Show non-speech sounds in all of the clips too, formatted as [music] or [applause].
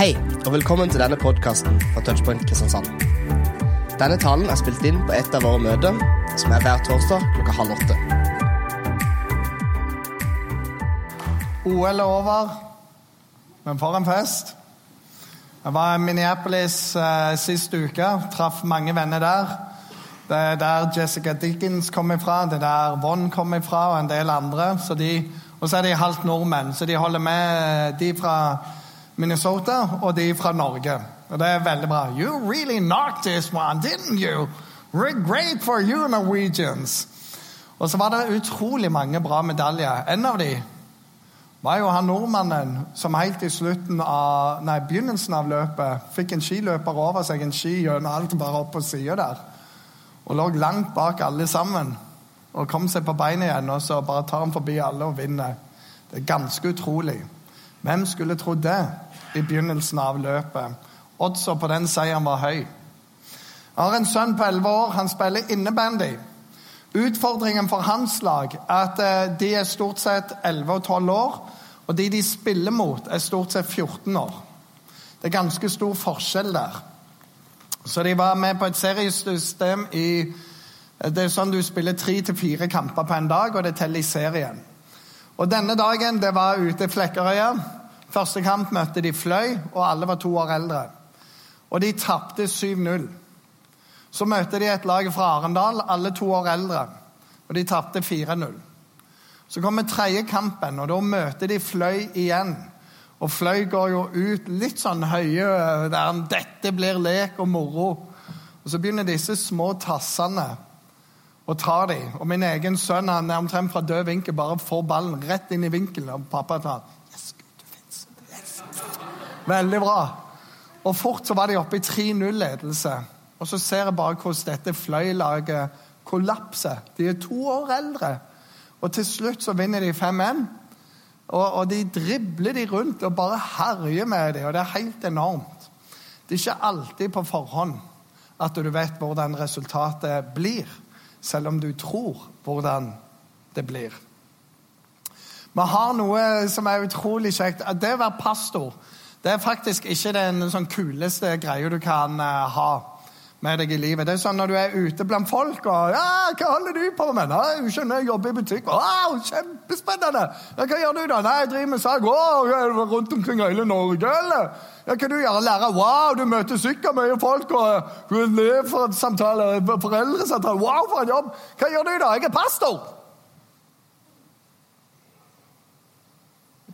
Hei, og velkommen til denne podkasten fra Touchpoint Kristiansand. Denne talen er spilt inn på et av våre møter, som er hver torsdag klokka halv åtte. OL er over, men for en fest. Jeg var i Minneapolis eh, sist uke, traff mange venner der. Det er der Jessica Dickens kom ifra, det er der Von kom ifra, og en del andre. Og så er de halvt nordmenn, så de holder med de fra Minnesota og de fra Norge. Og det er veldig bra. You really knocked this one, didn't you? We're great for you Norwegians. Og så var det utrolig mange bra medaljer. En av de var jo han nordmannen som helt i slutten av, nei, begynnelsen av løpet fikk en skiløper over seg en ski gjennom alt bare opp på sida der. Og lå langt bak alle sammen. Og kom seg på beina igjen, og så bare tar han forbi alle og vinner. Det er ganske utrolig. Hvem skulle trodd det i begynnelsen av løpet? Oddsa på den seieren var høy. Jeg har en sønn på 11 år. Han spiller innebandy. Utfordringen for hans lag er at eh, de er stort sett 11 og 12 år, og de de spiller mot, er stort sett 14 år. Det er ganske stor forskjell der. Så de var med på et seriesystem i Det er sånn du spiller tre til fire kamper på en dag, og det teller i serien. Og denne dagen det var ute i Flekkerøya. Første kamp møtte de Fløy, og alle var to år eldre. Og de tapte 7-0. Så møtte de et lag fra Arendal, alle to år eldre. Og de tapte 4-0. Så kommer tredje kampen, og da møter de Fløy igjen. Og Fløy går jo ut litt sånn høye der 'Dette blir lek og moro'. Og Så begynner disse små tassene å ta dem. Og min egen sønn han er omtrent fra død vinkel, bare får ballen rett inn i vinkelen. Og pappa tar yes, Gud, du finnes. Yes. Veldig bra. Og fort så var de oppe i 3-0-ledelse. Og så ser jeg bare hvordan dette fløylaget kollapser. De er to år eldre. Og til slutt så vinner de 5-1. Og, og, de dribler de rundt og bare herjer med dem, og det er helt enormt. Det er ikke alltid på forhånd at du vet hvordan resultatet blir, selv om du tror hvordan det blir. Vi har noe som er utrolig kjekt. Det å være pastor det er faktisk ikke den sånn kuleste greia du kan uh, ha med deg i livet. Det er sånn Når du er ute blant folk og ja, 'Hva holder du på med?' Nei, 'Skjønner jeg jobber i butikk.' Wow, 'Kjempespennende!' 'Hva gjør du, da?' 'Nei, jeg driver med sag.' 'Å, rundt omkring hele Norge, eller?' Ja, 'Hva du gjør? Lære?' 'Wow, du møter sikkert mye folk.' og du Elevsamtaler, foreldresamtaler. 'Wow, for en jobb!' 'Hva gjør du, da?' 'Jeg er pastor.'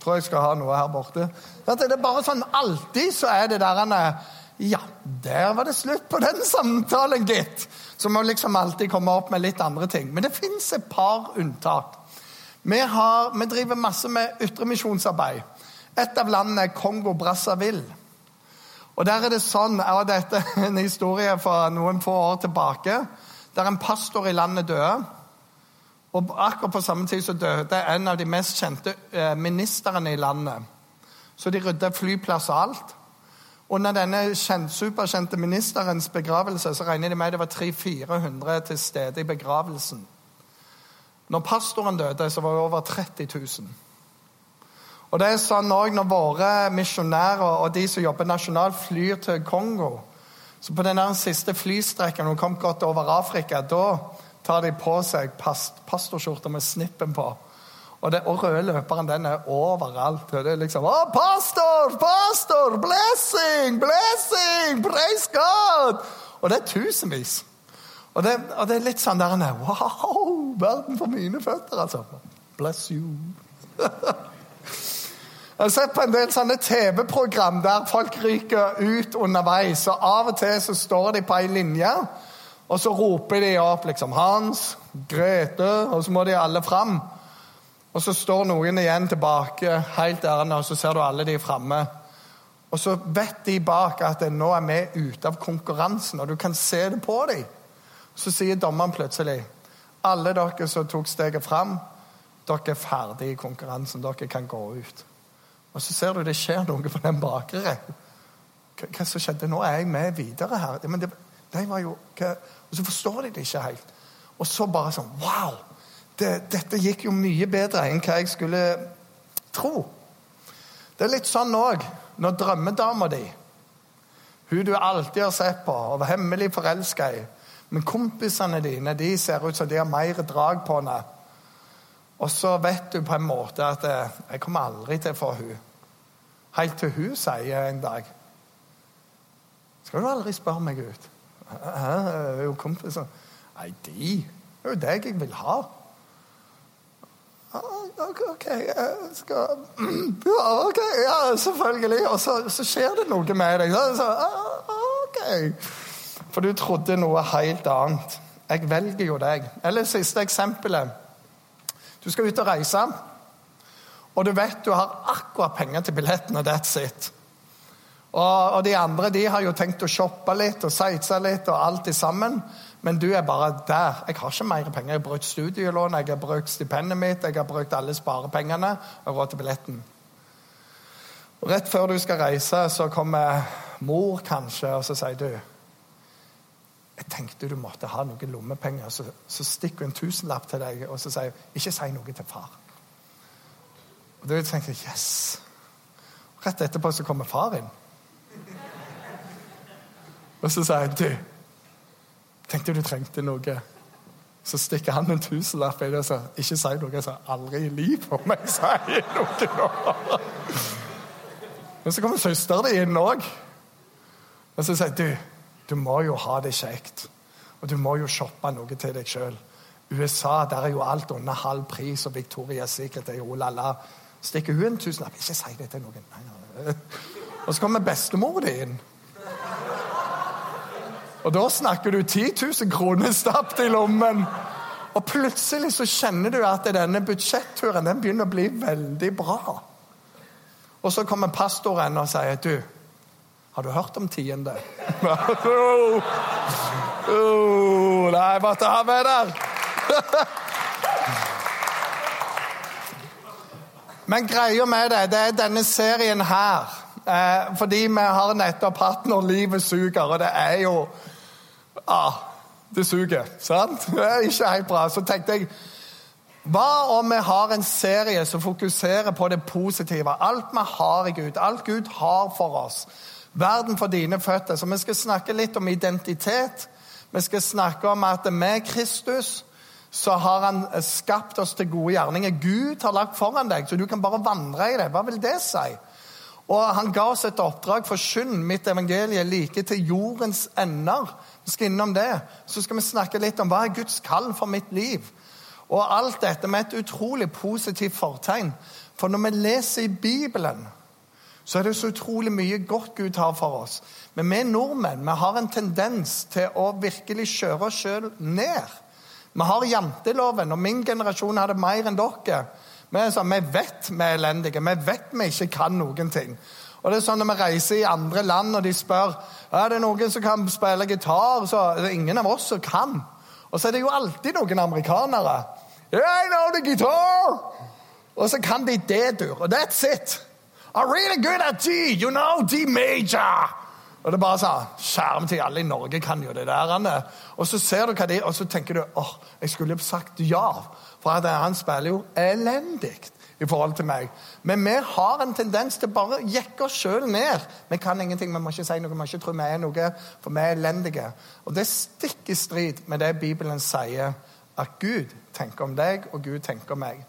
Tror jeg skal ha noe her borte. Det er bare sånn Alltid så er det der ja, der var det slutt på den [laughs] samtalen, gitt. Så må liksom alltid komme opp med litt andre ting. Men det fins et par unntak. Vi, har, vi driver masse med ytremisjonsarbeid. Et av landene er Kongo-Brazzaville. Og der er det sånn, og Dette er en historie fra noen få år tilbake. Der en pastor i landet døde. Og akkurat på samme tid så døde en av de mest kjente eh, ministrene i landet. Så de rydda flyplass og alt. Under denne kjent, superkjente ministerens begravelse så regner de med det var 300-400 til stede i begravelsen. Når pastoren døde, så var det over 30 000. Og det er sånn også Når våre misjonærer og de som jobber nasjonalt, flyr til Kongo så På den siste flystrekken hun kom godt over Afrika, da tar de på seg past, pastorskjorter med snippen på. Og, den røde løperen den er overalt. Det er liksom Å, pastor! Pastor! Blessing! Blessing! Praise God! Og det er tusenvis. Og det, og det er litt sånn der Wow! Verden for mine føtter, altså. Bless you. [laughs] Jeg har sett på en del sånne TV-program der folk ryker ut underveis. og Av og til så står de på ei linje, og så roper de opp liksom Hans, Grete, og så må de alle fram. Og så står noen igjen tilbake helt ærende, og så ser du alle de framme. Og så vet de bak at nå er vi ute av konkurransen, og du kan se det på dem. Så sier dommeren plutselig alle dere som tok steget fram, dere er ferdige i konkurransen. Dere kan gå ut. Og så ser du det skjer noe på den bakre. Hva som skjedde? Nå er jeg med videre her. Men det, det var jo? Og så forstår de det ikke helt. Og så bare sånn Wow! det, dette gikk jo mye bedre enn hva jeg skulle tro. Det er litt sånn òg når drømmedama di, hun du alltid har sett på og var hemmelig forelska i, men kompisene dine de ser ut som de har mer drag på henne. Og så vet du på en måte at eh, 'jeg kommer aldri til å få hun. Helt til hun sier en dag 'Skal du aldri spørre meg ut?' Hæ? Jo, kompiser Nei, de det er jo deg jeg vil ha. OK, jeg skal [clears throat] Ja, ok, ja, selvfølgelig. Og så, så, skjer det noe med deg. Så, OK. For du trodde noe helt annet. Jeg velger jo deg. Eller siste eksempelet. Du skal ut og reise, og du vet du har akkurat penger til billetten, og that's it. Og, og, de andre de har jo tenkt å shoppe litt og sightse litt og alt sammen. Men du er bare der. Jeg har ikke mer penger. Jeg har brukt studielån, jeg har brukt stipendet mitt, jeg har brukt alle sparepengene og råd til billetten. Og Rett før du skal reise, så kommer mor kanskje, og så sier du jeg tenkte du måtte ha noen lommepenger, så, så stikker hun en tusenlapp til deg og så sier ikke si noe til far. Og Da tenker jeg yes. Rett etterpå så kommer far inn. Og så sier jeg du Tenkte du trengte noe. Så stikker han en tusenlapp i det og sier ikke si noe. Jeg sa aldri i livet om jeg sier noe nå. Men så kommer søsteren din inn òg. Og så sier du du må jo ha det kjekt. Og du må jo shoppe noe til deg sjøl. USA der er jo alt under halv pris, og Victoria Secret er jo la-la. Stikker hun en tusenlapp? Ikke si det til noen. Nei, nei. Og så kommer bestemor di inn. Og da snakker du 10 000 kroner stappet i lommen. Og plutselig så kjenner du at denne budsjetturen den begynner å bli veldig bra. Og så kommer pastoren og sier du, har du hørt om tiende? [laughs] oh, oh, nei, måtte ha med der. [laughs] Men greia med det, det er denne serien her. Eh, fordi vi har nettopp hatt når livet suger, og det er jo ah, det suger. Sant? [laughs] Det er ikke helt bra. Så tenkte jeg hva om vi har en serie som fokuserer på det positive? Alt vi har i Gud, alt Gud har for oss. Verden for dine føtter. Så vi skal snakke litt om identitet. Vi skal snakke om at med Kristus så har han skapt oss til gode gjerninger. Gud har lagt foran deg, så du kan bare vandre i det. Hva vil det si? Og han ga oss et oppdrag for skynd mitt evangelie like til jordens ender. Vi skal innom det. Så skal vi snakke litt om hva er Guds kall for mitt liv. Og alt dette med et utrolig positivt fortegn. For når vi leser i Bibelen, så er det så utrolig mye godt Gud har for oss. Men vi nordmenn vi har en tendens til å virkelig kjøre oss sjøl ned. Vi har janteloven, og min generasjon hadde mer enn dere. Vi, sånn, vi vet vi er elendige, vi vet vi ikke kan noen ting. Og det er sånn Når vi reiser i andre land og de spør er det noen som kan spille gitar, så er det ingen av oss som kan. Og så er det jo alltid noen amerikanere. I know the guitar! Og så kan de D-dur, og that's it. I'm really good at D, you know, D major. Og det er bare sånn, Skjerm til alle i Norge kan jo det der. Anne. Og så ser du hva er, og så tenker du åh, jeg skulle jo sagt ja. For han spiller jo elendig i forhold til meg. Men vi har en tendens til bare å jekke oss sjøl ned. Vi kan ingenting, vi må ikke si noe, vi må ikke tro vi er noe, for vi er elendige. Og det stikker i strid med det Bibelen sier, at Gud tenker om deg, og Gud tenker om meg.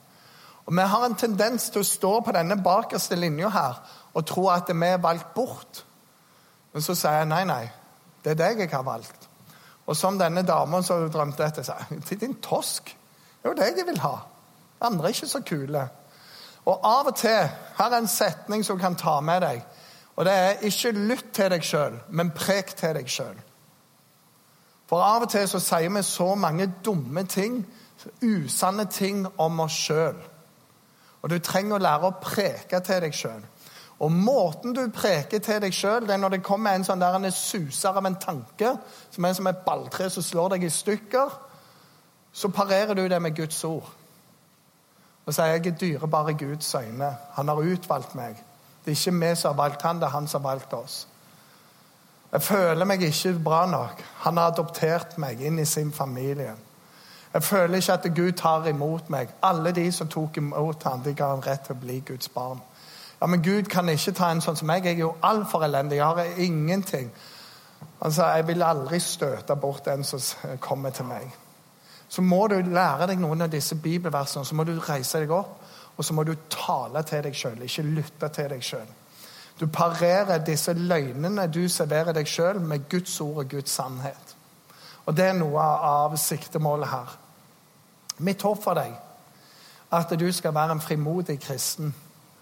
Og Vi har en tendens til å stå på denne bakerste linja her og tro at vi er valgt bort. Men så sier jeg nei, nei, det er deg jeg har valgt. Og som denne damen som drømte etter, sa til din tosk. Det er jo deg jeg vil ha. Andre er ikke så kule. Og av og til Her er en setning som kan ta med deg. Og det er ikke lytt til deg sjøl, men prek til deg sjøl. For av og til så sier vi så mange dumme ting, usanne ting om oss sjøl. Og du trenger å lære å preke til deg sjøl. Og måten du preker til deg sjøl, det er når det kommer en sånn der en suser av en tanke, som er som et balltre som slår deg i stykker, så parerer du det med Guds ord og er jeg er dyrebar i Guds øyne. Han har utvalgt meg. Det er ikke vi som har valgt han, det er han som har valgt oss. Jeg føler meg ikke bra nok. Han har adoptert meg inn i sin familie. Jeg føler ikke at Gud tar imot meg. Alle de som tok imot ham, de ga ham rett til å bli Guds barn. Ja, men Gud kan ikke ta en sånn som meg. Jeg er jo altfor elendig. Jeg har ingenting. Altså, Jeg vil aldri støte bort en som kommer til meg. Så må du lære deg noen av disse bibelversene, så må du reise deg opp, og så må du tale til deg sjøl, ikke lytte til deg sjøl. Du parerer disse løgnene du serverer deg sjøl, med Guds ord og Guds sannhet. Og det er noe av siktemålet her. Mitt håp for deg at du skal være en frimodig kristen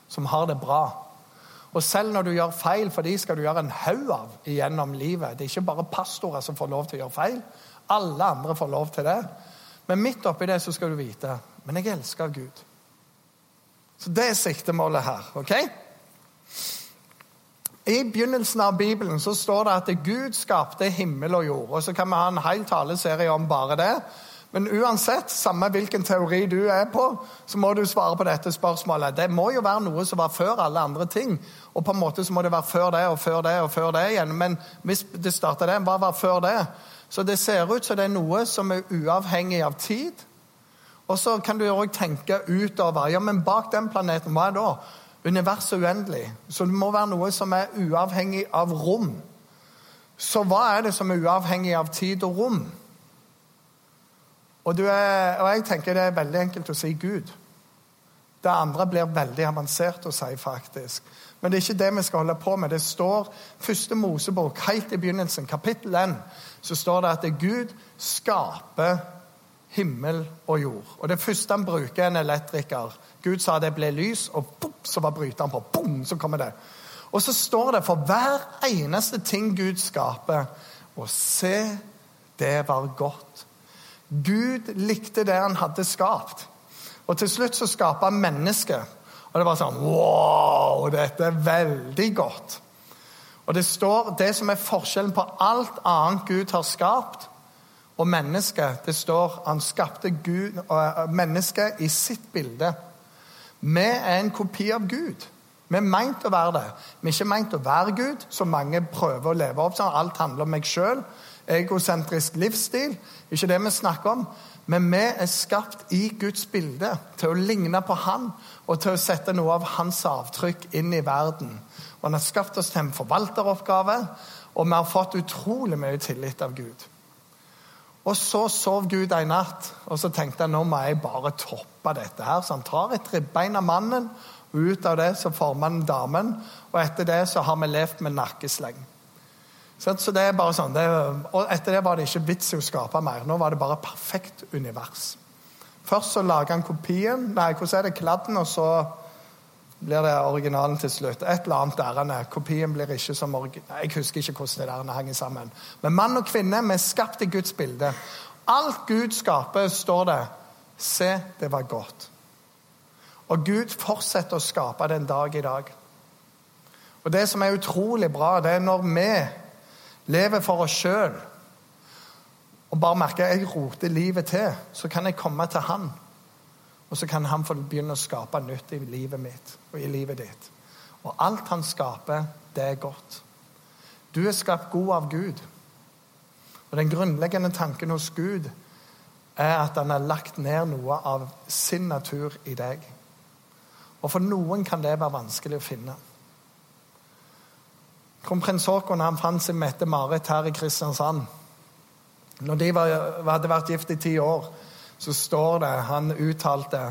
som har det bra. Og selv når du gjør feil, for de skal du gjøre en haug av gjennom livet. Det er ikke bare pastorer som får lov til å gjøre feil. Alle andre får lov til det. Men midt oppi det så skal du vite men jeg elsker Gud. Så det er siktemålet her. ok? I begynnelsen av Bibelen så står det at Gud skapte himmel og jord. og Så kan vi ha en hel taleserie om bare det. Men uansett, samme hvilken teori du er på, så må du svare på dette spørsmålet. Det må jo være noe som var før alle andre ting. Og på en måte så må det være før det og før det og før det igjen. Men hvis det starter det, hva var før det? Så det ser ut som det er noe som er uavhengig av tid. Og så kan du òg tenke utover. Ja, men bak den planeten, hva er da? Universet uendelig. Så det må være noe som er uavhengig av rom. Så hva er det som er uavhengig av tid og rom? Og, er, og, jeg tenker det er veldig enkelt å si Gud. Det andre blir veldig avansert å si, faktisk. Men det er ikke det vi skal holde på med. Det står første Mosebok, helt i begynnelsen, kapittel 1, så står det at det Gud skaper himmel og jord. Og Det første han bruker, er en elektriker. Gud sa det ble lys, og boom, så var bryteren på. Boom, så kommer det. Og så står det for hver eneste ting Gud skaper, og se, det var godt. Gud likte det han hadde skapt. Og til slutt så skaper han mennesket. Og det var sånn Wow, dette er veldig godt. Og det står det som er forskjellen på alt annet Gud har skapt, og mennesket. Det står han skapte Gud, uh, mennesket i sitt bilde. Vi er en kopi av Gud. Vi er meint å være det. Vi er ikke meint å være Gud, som mange prøver å leve opp sånn. Alt handler om meg sjøl egosentrisk livsstil. Ikke det vi snakker om. Men vi er skapt i Guds bilde til å ligne på Han og til å sette noe av Hans avtrykk inn i verden. Og Han har skapt oss til en forvalteroppgave, og vi har fått utrolig mye tillit av Gud. Og så sov Gud en natt, og så tenkte han nå må jeg bare toppe dette. her. Så han tar et ribbein av mannen, og ut av det så former han damen. Og etter det så har vi levd med nakkesleng. Så det er bare sånn, det, og Etter det var det ikke vits i å skape mer. Nå var det bare perfekt univers. Først så lager han kopien, nei, hvordan er det, kladden, og så blir det originalen til slutt. Et eller annet ærende. Kopien blir ikke som original. Jeg husker ikke hvordan det der henger sammen. Men mann og kvinne, vi er skapt i Guds bilde. Alt Gud skaper, står det Se, det var godt. Og Gud fortsetter å skape den dag i dag. Og Det som er utrolig bra, det er når vi lever for oss sjøl og bare merker at jeg roter livet til, så kan jeg komme til Han. Og så kan han få begynne å skape nytt i livet mitt og i livet ditt. Og alt han skaper, det er godt. Du er skapt god av Gud. Og den grunnleggende tanken hos Gud er at han har lagt ned noe av sin natur i deg. Og for noen kan det være vanskelig å finne. Kronprins Haakon han fant seg Mette-Marit her i Kristiansand. Når de var, hadde vært gift i ti år, så står det Han uttalte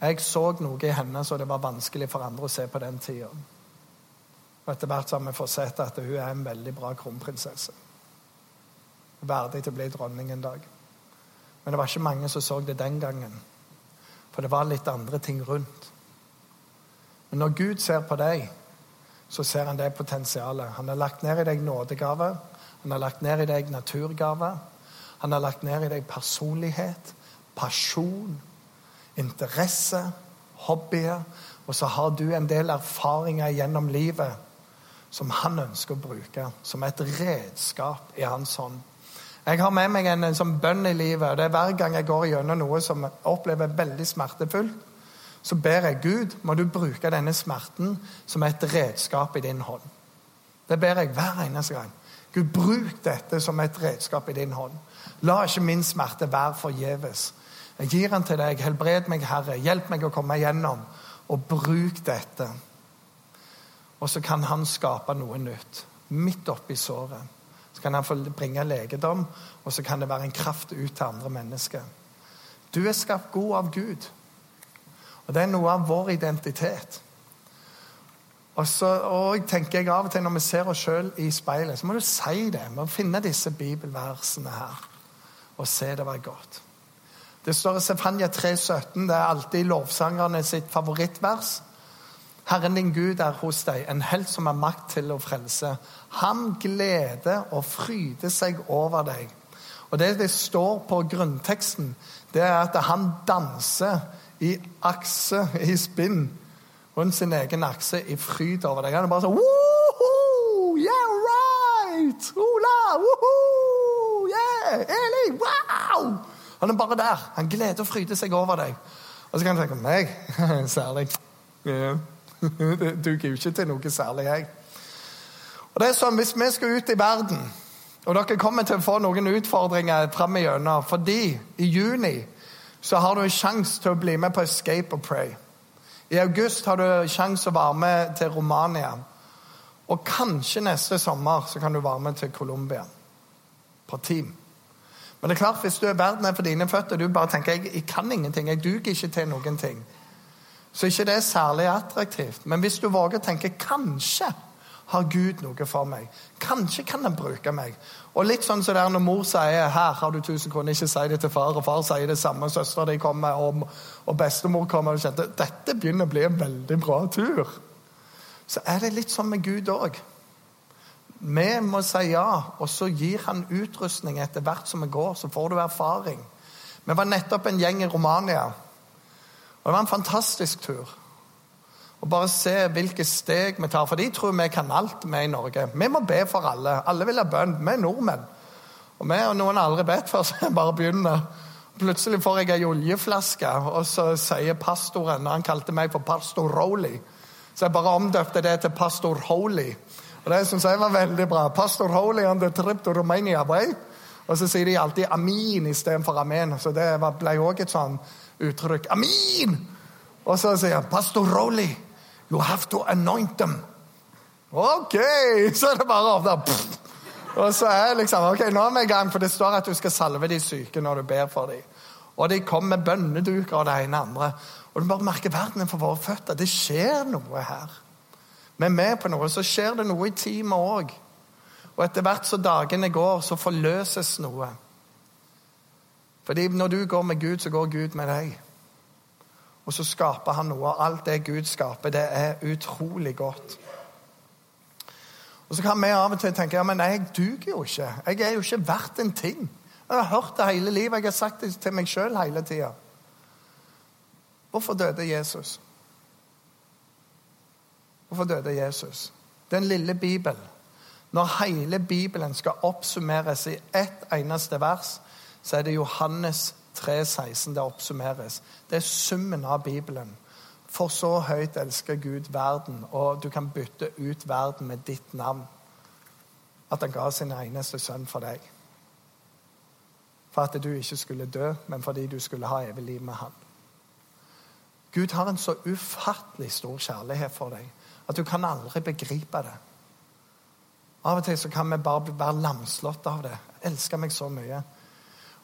jeg så noe i henne så det var vanskelig for andre å se på den tida. Og etter hvert har vi fått sett at hun er en veldig bra kronprinsesse. Verdig til å bli dronning en dag. Men det var ikke mange som så det den gangen. For det var litt andre ting rundt. Men når Gud ser på deg så ser han det potensialet. Han har lagt ned i deg nådegave. Han har lagt ned i deg naturgave. Han har lagt ned i deg personlighet, pasjon, interesse, hobbyer. Og så har du en del erfaringer gjennom livet som han ønsker å bruke som et redskap i hans hånd. Jeg har med meg en, en sånn bønn i livet. og det er Hver gang jeg går gjennom noe som jeg opplever veldig smertefullt, så ber jeg Gud, må du bruke denne smerten som et redskap i din hånd. Det ber jeg hver eneste gang. Gud, bruk dette som et redskap i din hånd. La ikke min smerte være forgjeves. Jeg gir den til deg. Helbred meg, Herre. Hjelp meg å komme igjennom. Og bruk dette. Og så kan han skape noe nytt. Midt oppi såret. Så kan han få bringe legedom, og så kan det være en kraft ut til andre mennesker. Du er skapt god av Gud. Og det er noe av vår identitet. Og så og tenker jeg av og til Når vi ser oss sjøl i speilet, så må du si det. Vi Må finne disse bibelversene her og se det var godt. Det står i Sefania 3,17. Det er alltid lovsangerne sitt favorittvers. Herren din Gud er hos deg, en helt som har makt til å frelse. Han gleder og fryder seg over deg. Og Det det står på grunnteksten, det er at han danser i akse, i spinn, rundt sin egen akse i fryd over deg. Han er bare sånn Woohoo! Yeah, right! Ola! Woohoo! Yeah! Eli! Wow! Han er bare der. Han gleder og fryder seg over deg. Og så kan [laughs] [laughs] du tenke meg særlig. Yeah. Det duger jo ikke til noe særlig, jeg. Og det er sånn, Hvis vi skal ut i verden, og dere kommer til å få noen utfordringer fram igjennom fordi i juni så har du en sjanse til å bli med på Escape and Pray. I august har du en sjanse til å være med til Romania. Og kanskje neste sommer så kan du være med til Colombia. På team. Men det er klart, hvis du er verden er for dine føtter, du bare tenker jeg, jeg kan ingenting, jeg duger ikke til noen ting, så ikke det er særlig attraktivt. Men hvis du våger å tenke kanskje har Gud noe for meg. Kanskje kan han bruke meg. Og litt sånn som så når mor sier 'her har du 1000 kroner', ikke si det til far, og far sier det samme, søstera di kommer, og, og, bestemor kommer og kjente, Dette begynner å bli en veldig bra tur. Så er det litt sånn med Gud òg. Vi må si ja, og så gir han utrustning etter hvert som vi går. Så får du erfaring. Vi var nettopp en gjeng i Romania. Og det var en fantastisk tur. Og bare se hvilke steg vi tar. For de tror vi kan alt, vi i Norge. Vi må be for alle. Alle vil ha bønn. Vi er nordmenn. Og vi og noen har aldri bedt før, [laughs] så jeg bare begynner. Plutselig får jeg ei oljeflaske, og så sier pastoren Han kalte meg for pastor Roli, Så jeg bare omdøpte det til pastor Holy. Og Det syns jeg var veldig bra. Pastor Holy on the trip to Romania way. Og så sier de alltid 'amin' istedenfor 'amen'. Så det ble òg et sånn uttrykk. Amin! Og så sier han 'Pastor Rowley'. You have to anoint them. OK! [laughs] Så er det bare av åpne. Og så er liksom, ok, nå er vi i gang, for det står at du skal salve de syke når du ber for dem. Og de kommer med bønneduker og det ene andre. Og du bare merker verden er for våre føtter. Det skjer noe her. Vi er med på noe. Så skjer det noe i teamet òg. Og etter hvert som dagene går, så forløses noe. Fordi når du går med Gud, så går Gud med deg. Og så skaper han noe. Og alt det Gud skaper, det er utrolig godt. Og så kan vi av og til tenke ja, men jeg duger jo ikke. Jeg er jo ikke verdt en ting. Jeg har hørt det hele livet. Jeg har sagt det til meg sjøl hele tida. Hvorfor døde Jesus? Hvorfor døde Jesus? Den lille Bibelen. Når hele Bibelen skal oppsummeres i ett eneste vers, så er det Johannes 3,16 det oppsummeres. Det er summen av Bibelen. For så høyt elsker Gud verden, og du kan bytte ut verden med ditt navn. At han ga sin eneste sønn for deg. For at du ikke skulle dø, men fordi du skulle ha evig liv med han. Gud har en så ufattelig stor kjærlighet for deg at du kan aldri begripe det. Av og til så kan vi bare være lamslått av det. Elsker meg så mye.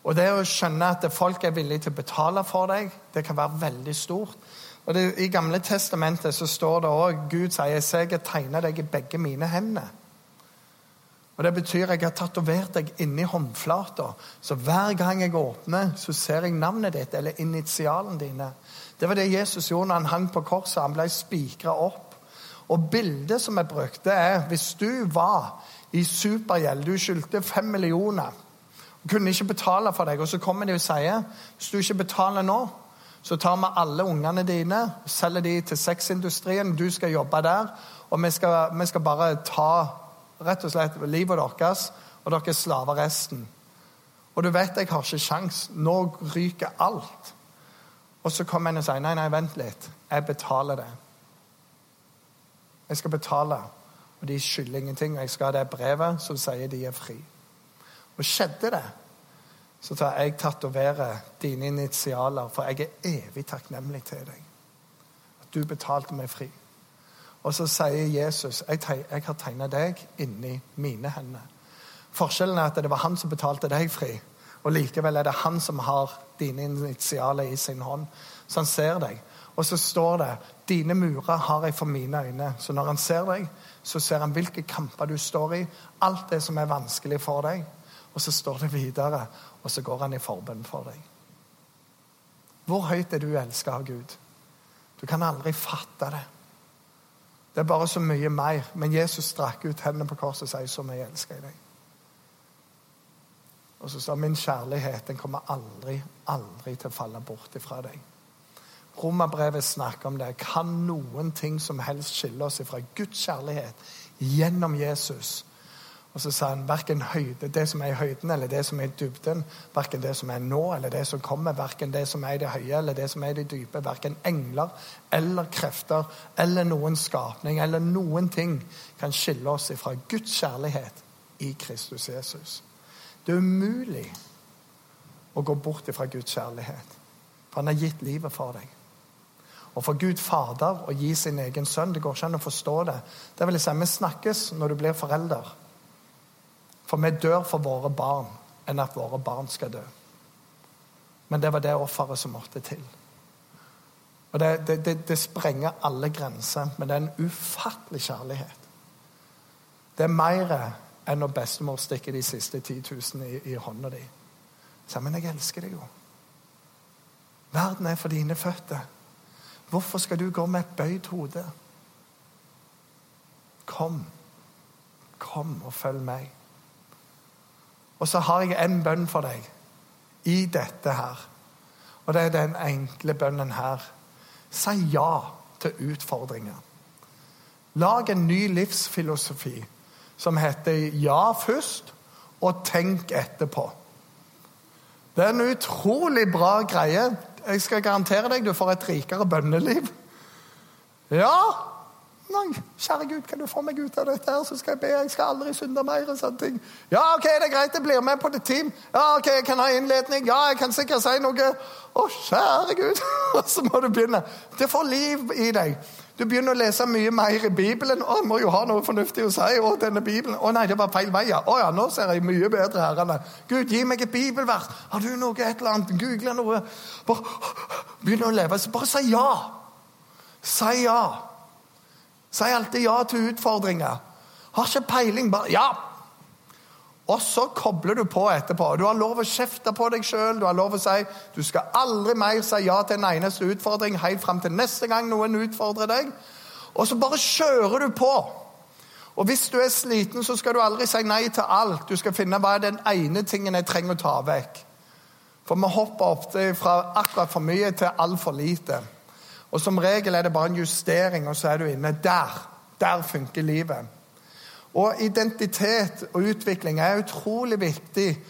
Og det å skjønne at folk er villige til å betale for deg, det kan være veldig stort. Og det, I Gamle testamentet så står det òg Gud sier jeg jeg tegner deg i begge mine hender. Og Det betyr jeg har tatovert deg inni håndflata. Så hver gang jeg åpner, så ser jeg navnet ditt eller initialene dine. Det var det Jesus gjorde når han hang på korset. Han ble spikra opp. Og bildet som er brukt, det er hvis du var i supergjeld, du skyldte fem millioner kunne ikke betale for deg. Og så kommer de og sier hvis du ikke betaler nå, så tar vi alle ungene dine selger de til sexindustrien. Du skal jobbe der, og vi skal, vi skal bare ta rett og slett livet deres, og dere er slaver resten. Og du vet jeg har ikke sjans. Nå ryker alt. Og så kommer en og sier nei, nei, vent litt. Jeg betaler det. Jeg skal betale. Og de skylder ingenting. Og jeg skal ha det brevet som sier de er fri. Og skjedde det, så tar jeg tatoverer dine initialer, for jeg er evig takknemlig til deg. At du betalte meg fri. Og så sier Jesus jeg, jeg har tegna deg inni mine hender. Forskjellen er at det var han som betalte deg fri, og likevel er det han som har dine initialer i sin hånd. Så han ser deg. Og så står det dine murer har jeg for mine øyne. Så når han ser deg, så ser han hvilke kamper du står i, alt det som er vanskelig for deg. Og så står det videre, og så går han i forbønn for deg. Hvor høyt er du elska av Gud? Du kan aldri fatte det. Det er bare så mye mer. Men Jesus strakk ut hendene på korset og sier så mye elsker jeg deg. Og så sa min kjærlighet den kommer aldri, aldri til å falle bort ifra deg. Romerbrevet snakker om det. Kan noen ting som helst skille oss ifra Guds kjærlighet gjennom Jesus? Og så sa han verken høyde, det som er i høyden eller det som er i dybden, verken det som er nå eller det som kommer, verken det som er i det høye eller det som er i det dype, verken engler eller krefter eller noen skapning eller noen ting kan skille oss fra Guds kjærlighet i Kristus Jesus. Det er umulig å gå bort fra Guds kjærlighet, for han har gitt livet for deg. Og for Gud Fader å gi sin egen sønn, det går ikke an å forstå det. Det vil si, Vi snakkes når du blir forelder. For vi dør for våre barn enn at våre barn skal dø. Men det var det offeret som måtte til. Og det, det, det, det, sprenger alle grenser, men det er en ufattelig kjærlighet. Det er mer enn når bestemor stikker de siste 10 000 i, i hånda di. Så, men jeg elsker deg jo. Verden er for dine føtter. Hvorfor skal du gå med et bøyd hode? Kom. Kom og følg meg. Og så har jeg en bønn for deg i dette her. Og det er den enkle bønnen her. Si ja til utfordringer. Lag en ny livsfilosofi som heter ja først og tenk etterpå. Det er en utrolig bra greie. Jeg skal garantere deg du får et rikere bønneliv. Ja, Nei, kjære Gud, kan du få meg ut av dette, her, så skal jeg be. Jeg skal aldri synde mer. og sånne ting. Ja, ok, det er greit, jeg blir med på det team. Ja, ok, jeg kan ha innledning. Ja, jeg kan sikkert si noe. Å, kjære Gud. [laughs] Og så må du begynne. Det får liv i deg. Du begynner å lese mye mer i Bibelen. Å, jeg må jo ha noe fornuftig å si. Å, denne Bibelen. Å nei, det var feil vei. Å ja, nå ser jeg mye bedre, herrene. Gud, gi meg et bibelvers. Har du noe, et eller annet? Google noe. Bare begynn å leve. Bare si ja. Si ja. Si alltid ja til utfordringer. Har ikke peiling, bare ja. Og så kobler du på etterpå. Du har lov å kjefte på deg sjøl. Du har lov å si du skal aldri mer si ja til en eneste utfordring helt fram til neste gang noen utfordrer deg. Og så bare kjører du på. Og hvis du er sliten, så skal du aldri si nei til alt. Du skal finne hva er den ene tingen jeg trenger å ta vekk. For vi hopper ofte fra akkurat for mye til altfor lite. Og som regel er det bare en justering, og så er du inne. Der. Der funker livet. Og identitet og utvikling er utrolig viktig.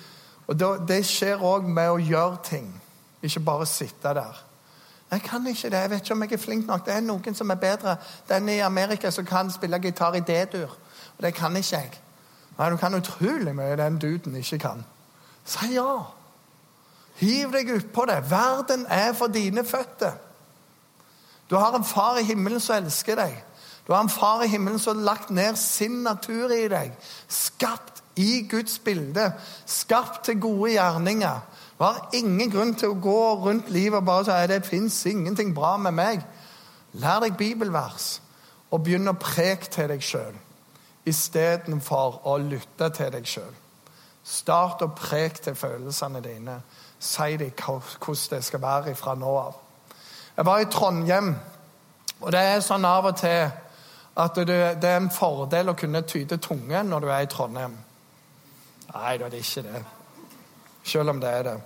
Og det skjer òg med å gjøre ting, ikke bare sitte der. Jeg kan ikke det. Jeg vet ikke om jeg er flink nok. Det er noen som er bedre. Den i Amerika som kan spille gitar i D-dur. Og det kan ikke jeg. Nei, Du kan utrolig mye den duden ikke kan. Si ja. Hiv deg utpå det. Verden er for dine føtter. Du har en far i himmelen som elsker deg. Du har en far i himmelen som har lagt ned sin natur i deg. Skapt i Guds bilde. Skapt til gode gjerninger. Du har ingen grunn til å gå rundt livet og bare si at det fins ingenting bra med meg. Lær deg bibelvers, og begynn å preke til deg sjøl istedenfor å lytte til deg sjøl. Start å preke til følelsene dine. Si dem hvordan det skal være fra nå av. Jeg var i Trondheim, og det er sånn av og til at det, er en fordel å kunne tyde tunge når du er i Trondheim. Nei da, det er ikke det. Selv om det er det.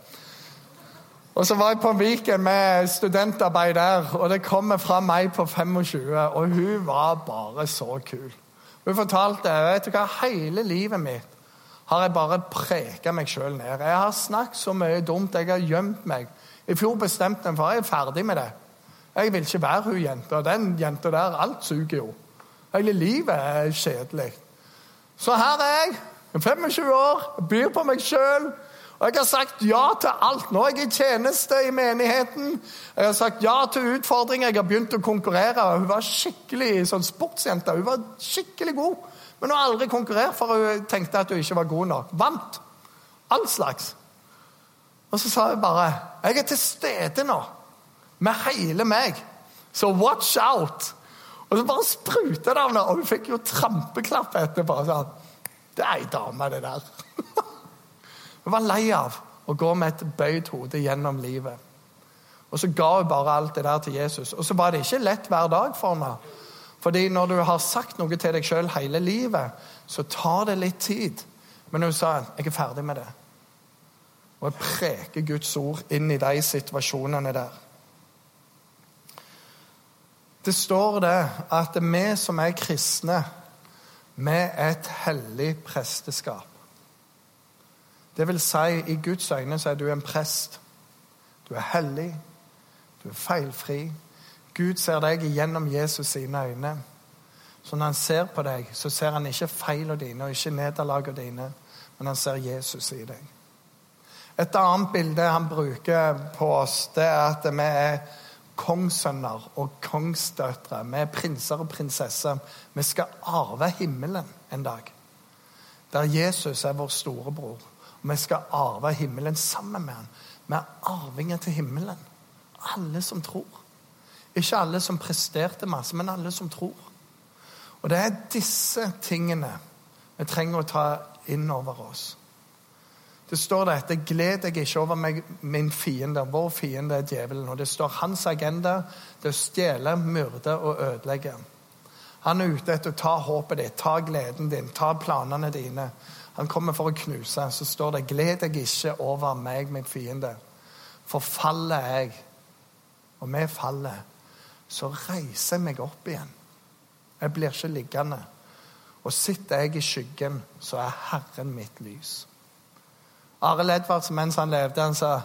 Og så var jeg på Viken med studentarbeid der, og det kommer fra meg på 25, og hun var bare så kul. Hun fortalte vet du hva, hele livet mitt har jeg bare preka meg sjøl ned. Jeg har snakket så mye dumt, jeg har gjemt meg. I fjor bestemte jeg for jeg er ferdig med det. Jeg vil ikke være hun jenta. Den jenta der, alt suger jo. Hele livet er kjedelig. Så her er jeg, 25 år, byr på meg sjøl. Og jeg har sagt ja til alt. Nå er jeg i tjeneste i menigheten. Jeg har sagt ja til utfordringer. Jeg har begynt å konkurrere. Hun var skikkelig sånn sportsjente. Hun var skikkelig god. Men hun har aldri konkurrert, for hun tenkte at hun ikke var god nok. Vant. All slags. Og så sa hun bare 'Jeg er til stede nå, med hele meg, så watch out'. Og så bare spruta det av henne, og hun fikk jo trampeklapp etterpå. Sånn. Det er ei dame, det der. [laughs] Hun var lei av å gå med et bøyd hode gjennom livet. Og så ga hun bare alt det der til Jesus. Og så var det ikke lett hver dag for henne. Fordi når du har sagt noe til deg sjøl hele livet, så tar det litt tid. Men hun sa 'Jeg er ferdig med det'. Og jeg preker Guds ord inn i de situasjonene der. Det står det at vi som er kristne, vi er et hellig presteskap. Det vil si, i Guds øyne så er du en prest. Du er hellig, du er feilfri. Gud ser deg gjennom Jesus sine øyne. Så når han ser på deg, så ser han ikke feilene dine og ikke nederlagene dine, men han ser Jesus i deg. Et annet bilde han bruker på oss, det er at vi er kongssønner og kongsdøtre. Vi er prinser og prinsesser. Vi skal arve himmelen en dag. Der Jesus er vår storebror. Og vi skal arve himmelen sammen med ham. Vi er arvinger til himmelen. Alle som tror. Ikke alle som presterte masse, men alle som tror. Og det er disse tingene vi trenger å ta inn over oss. Det står dette Gled deg ikke over meg, min fiende. Vår fiende er djevelen. Og det står hans agenda det er å stjele, myrde og ødelegge. Han er ute etter å ta håpet ditt, ta gleden din, ta planene dine. Han kommer for å knuse. Så står det 'Gled deg ikke over meg, min fiende'. For faller jeg, og vi faller, så reiser jeg meg opp igjen. Jeg blir ikke liggende. Og sitter jeg i skyggen, så er Herren mitt lys. Arild Edvardsen, mens han levde, han sa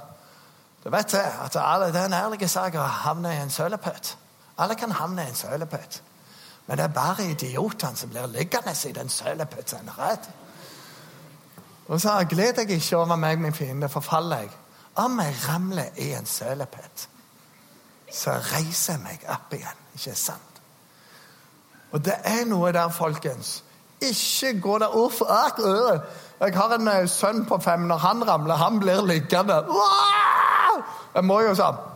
du vet at alle, Det ærlige en havner i en sølepøtt. Alle kan havne i en sølepøtt. Men det er bare idiotene som blir liggende i den sølepøtten. Og så gled deg ikke over meg, min fiende, forfaller jeg. Om jeg ramler i en sølepøtt, så reiser jeg meg opp igjen. Ikke sant? Og det er noe der, folkens. Ikke gå der Uff, ak, øh. Jeg har en eh, sønn på fem. Når han ramler, han blir liggende. Jeg må jo sånn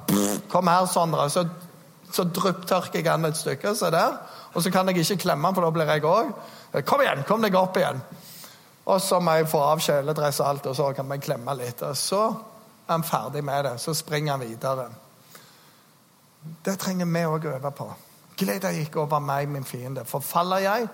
Kom her, Sondre. Så, så drypptørker jeg han et stykke. Se der. Og så kan jeg ikke klemme han, for da blir jeg òg. Kom igjen, kom deg opp igjen. Og så må jeg få av kjeledress og alt, og så kan vi klemme litt. Og så er han ferdig med det. Så springer han videre. Det trenger vi òg å øve på. Gled deg ikke over meg, min fiende. For faller jeg,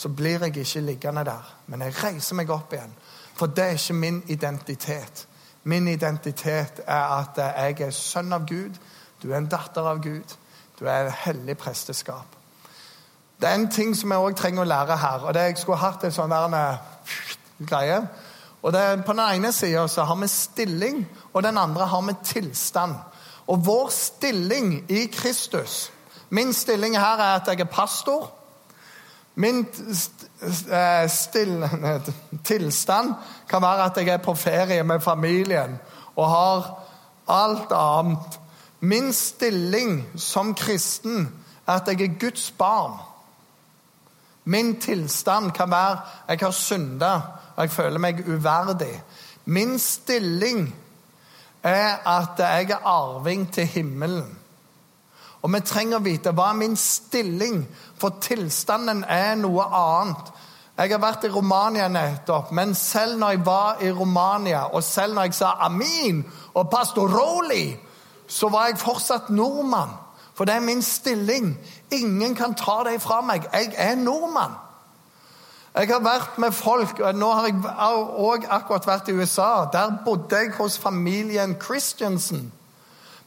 så blir jeg ikke liggende der. Men jeg reiser meg opp igjen. For det er ikke min identitet. Min identitet er at jeg er sønn av Gud. Du er en datter av Gud. Du er hellig presteskap. Det er en ting som jeg òg trenger å lære her. og det Jeg skulle hatt en sånn der, greie. Og det På den ene sida har vi stilling, og den andre har vi tilstand. Og vår stilling i Kristus Min stilling her er at jeg er pastor. Min eh, [laughs] tilstand kan være at jeg er på ferie med familien og har alt annet. Min stilling som kristen er at jeg er Guds barn. Min tilstand kan være at jeg har synda og jeg føler meg uverdig. Min stilling er at jeg er arving til himmelen. Og vi trenger å vite hva er min stilling, for tilstanden er noe annet. Jeg har vært i Romania nettopp, men selv når jeg var i Romania, og selv når jeg sa amin og pastor Roli, så var jeg fortsatt nordmann. For det er min stilling. Ingen kan ta det fra meg. Jeg er nordmann. Jeg har vært med folk og Nå har jeg òg akkurat vært i USA. Der bodde jeg hos familien Christiansen.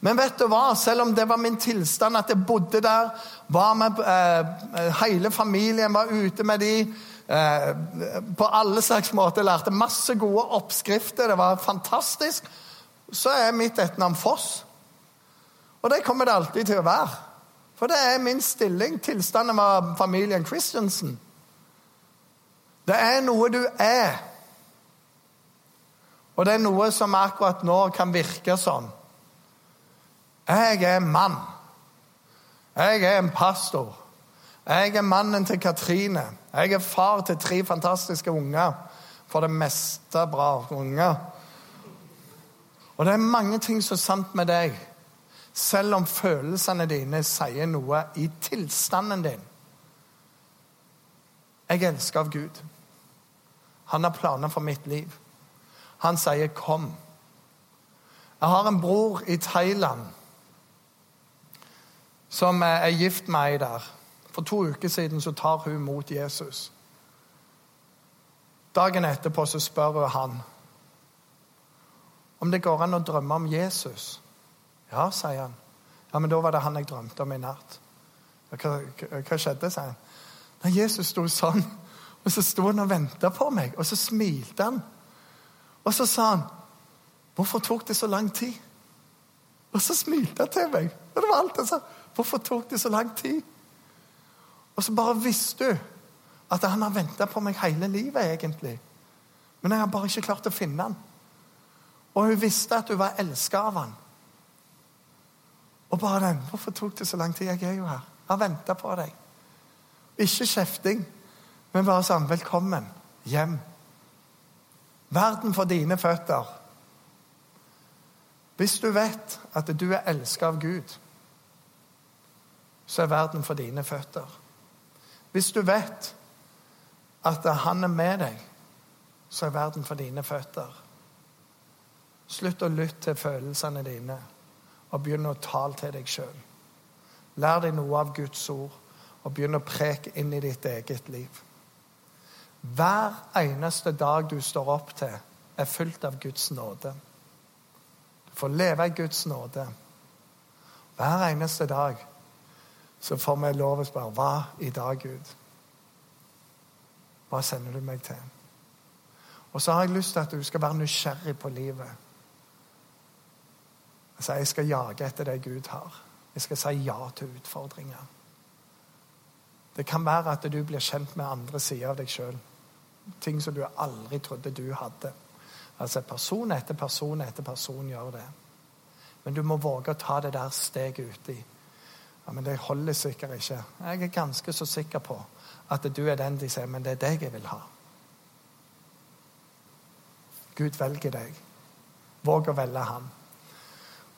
Men vet du hva? Selv om det var min tilstand at jeg bodde der, var med eh, hele familien, var ute med de eh, på alle slags måter, lærte masse gode oppskrifter, det var fantastisk, så er mitt etternavn Foss. Og det kommer det alltid til å være. For det er min stilling. Tilstanden var familien Christiansen. Det er noe du er. Og det er noe som akkurat nå kan virke sånn. Jeg er mann. Jeg er en pastor. Jeg er mannen til Katrine. Jeg er far til tre fantastiske unger. For det meste bra unger. Og det er mange ting som er sant med deg, selv om følelsene dine sier noe i tilstanden din. Jeg elsker av Gud. Han har planer for mitt liv. Han sier 'kom'. Jeg har en bror i Thailand som er gift med ei der. For to uker siden så tar hun mot Jesus. Dagen etterpå så spør hun han om det går an å drømme om Jesus. Ja, sier han. Ja, Men da var det han jeg drømte om i natt. Hva, hva skjedde, sier han. Nei, Jesus sto sånn, og så sto han og venta på meg, og så smilte han. Og så sa han, 'Hvorfor tok det så lang tid?' Og så smilte han til meg. Og det var alt jeg sa. 'Hvorfor tok det så lang tid?' Og så bare visste du at han har venta på meg hele livet, egentlig. Men jeg har bare ikke klart å finne han. Og hun visste at hun var elska av han. Og bare den 'Hvorfor tok det så lang tid? Jeg er jo her. Jeg har venta på deg.' Ikke kjefting, men bare sånn 'Velkommen hjem'. Verden for dine føtter. Hvis du vet at du er elska av Gud, så er verden for dine føtter. Hvis du vet at han er med deg, så er verden for dine føtter. Slutt å lytte til følelsene dine og begynn å tale til deg sjøl. Lær deg noe av Guds ord og begynn å preke inn i ditt eget liv. Hver eneste dag du står opp til, er fylt av Guds nåde. Du får leve i Guds nåde. Hver eneste dag så får vi lov å spørre hva i dag, Gud? Hva sender du meg til? Og så har jeg lyst til at du skal være nysgjerrig på livet. Altså, jeg skal jage etter det Gud har. Jeg skal si ja til utfordringer. Det kan være at du blir kjent med andre sider av deg sjøl. Ting som du aldri trodde du hadde. Altså Person etter person etter person gjør det. Men du må våge å ta det der steget uti. Ja, men det holder sikkert ikke. Jeg er ganske så sikker på at du er den de sier, men det er deg jeg vil ha. Gud velger deg. Våg å velge ham.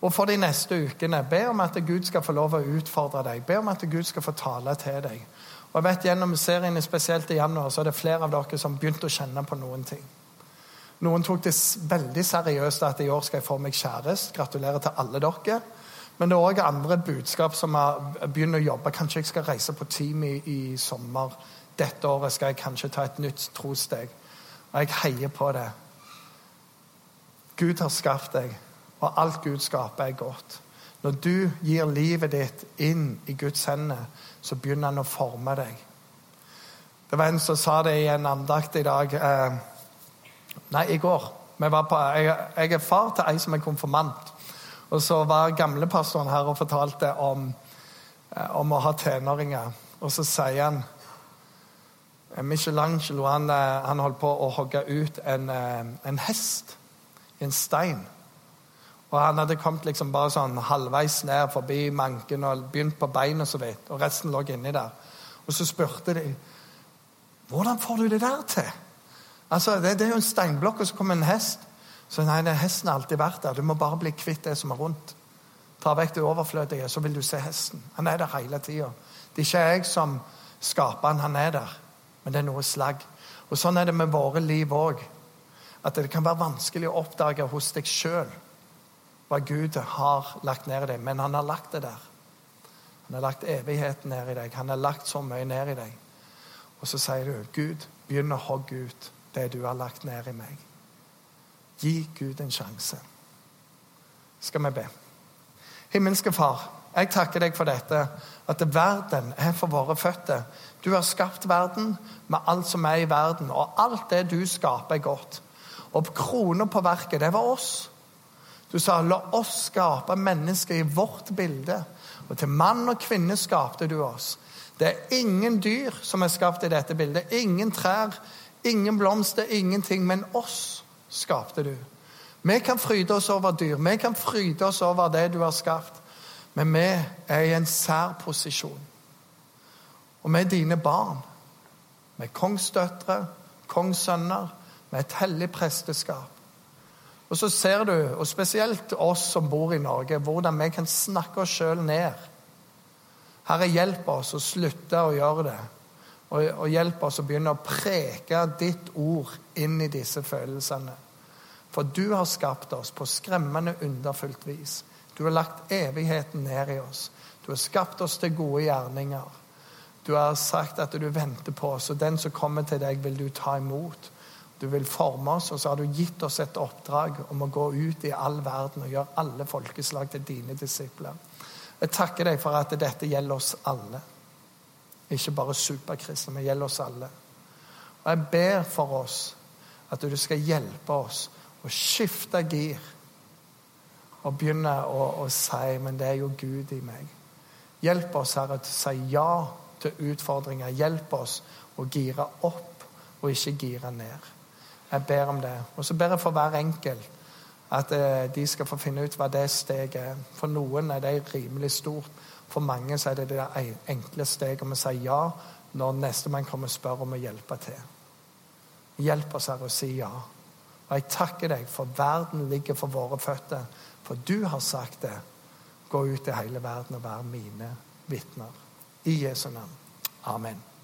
Og for de neste ukene, be om at Gud skal få lov å utfordre deg. Be om at Gud skal få tale til deg. Og jeg vet Gjennom seriene, spesielt i januar, så er det flere av dere som begynte å kjenne på noen ting. Noen tok det veldig seriøst at i år skal jeg få meg kjæreste. Gratulerer til alle dere. Men det er òg andre budskap som har begynt å jobbe. Kanskje jeg skal reise på team i, i, sommer. Dette året skal jeg kanskje ta et nytt trossteg. Og jeg heier på det. Gud har skapt deg, og alt Gud skaper, er godt. Når du gir livet ditt inn i Guds hender, så begynner han å forme deg. Det var en som sa det i en andakt i dag eh, Nei, i går. På, jeg, jeg, er far til ei som er konfirmant. Og så var gamlepastoren her og fortalte om, eh, om å ha tenåringer. Og så sier han eh, Michelangelo han, eh, han holdt på å hogge ut en, en hest i en stein. Og Han hadde kommet liksom bare sånn halvveis ned forbi manken og begynt på beina så vidt. Og resten lå inni der. Og så spurte de hvordan får du det der til. Altså, Det, det er jo en steinblokk, og så kommer en hest. Så nei, nei, hesten har alltid vært der. Du må bare bli kvitt det som er rundt. Ta vekk det overflødige, så vil du se hesten. Han er der hele tida. Det er ikke jeg som skaper han, han er der. Men det er noe slagg. Og Sånn er det med våre liv òg. At det kan være vanskelig å oppdage hos deg sjøl hva Gud har lagt ned i deg. Men han har lagt det der. Han har lagt evigheten ned i deg. Han har lagt så mye ned i deg. Og så sier du, Gud, begynn å hogge ut det du har lagt ned i meg. Gi Gud en sjanse. Skal vi be. Himmelske Far, jeg takker deg for dette, at verden er for våre føtter. Du har skapt verden med alt som er i verden, og alt det du skaper, er godt. Og krona på verket, det var oss. Du sa 'la oss skape mennesker i vårt bilde'. Og til mann og kvinne skapte du oss. Det er ingen dyr som er skapt i dette bildet. Ingen trær, ingen blomster, ingenting. Men oss skapte du. Vi kan fryde oss over dyr, vi kan fryde oss over det du har skapt. Men vi er i en sær posisjon. Og vi er dine barn. Vi er kongsdøtre, kongssønner, med et hellig presteskap. Og så ser du, og spesielt oss som bor i Norge, hvordan vi kan snakke oss sjøl ned. Herre, hjelp oss å slutte å gjøre det. Og, og hjelp oss å begynne å preke ditt ord inn i disse følelsene. For du har skapt oss på skremmende underfullt vis. Du har lagt evigheten ned i oss. Du har skapt oss til gode gjerninger. Du har sagt at du venter på oss, og den som kommer til deg, vil du ta imot. Du vil forme oss, og så har du gitt oss et oppdrag om å gå ut i all verden og gjøre alle folkeslag til dine disipler. Jeg takker deg for at dette gjelder oss alle. Ikke bare superkristne, men gjelder oss alle. Og jeg ber for oss at du skal hjelpe oss å skifte gir og begynne å, å si Men det er jo Gud i meg. Hjelp oss, Herre, til å si ja til utfordringer. Hjelp oss å gire opp og ikke gire ned. Jeg ber om det. Og så ber jeg for hver enkelt at eh, de skal få finne ut hva det steget er. For noen er det rimelig stort. For mange så er det det enkle steget om å si ja når nestemann kommer og spør om å hjelpe til. Hjelp oss, her å si ja. Og jeg takker deg, for verden ligger for våre føtter. For du har sagt det. Gå ut i hele verden og vær mine vitner. I Jesu navn. Amen.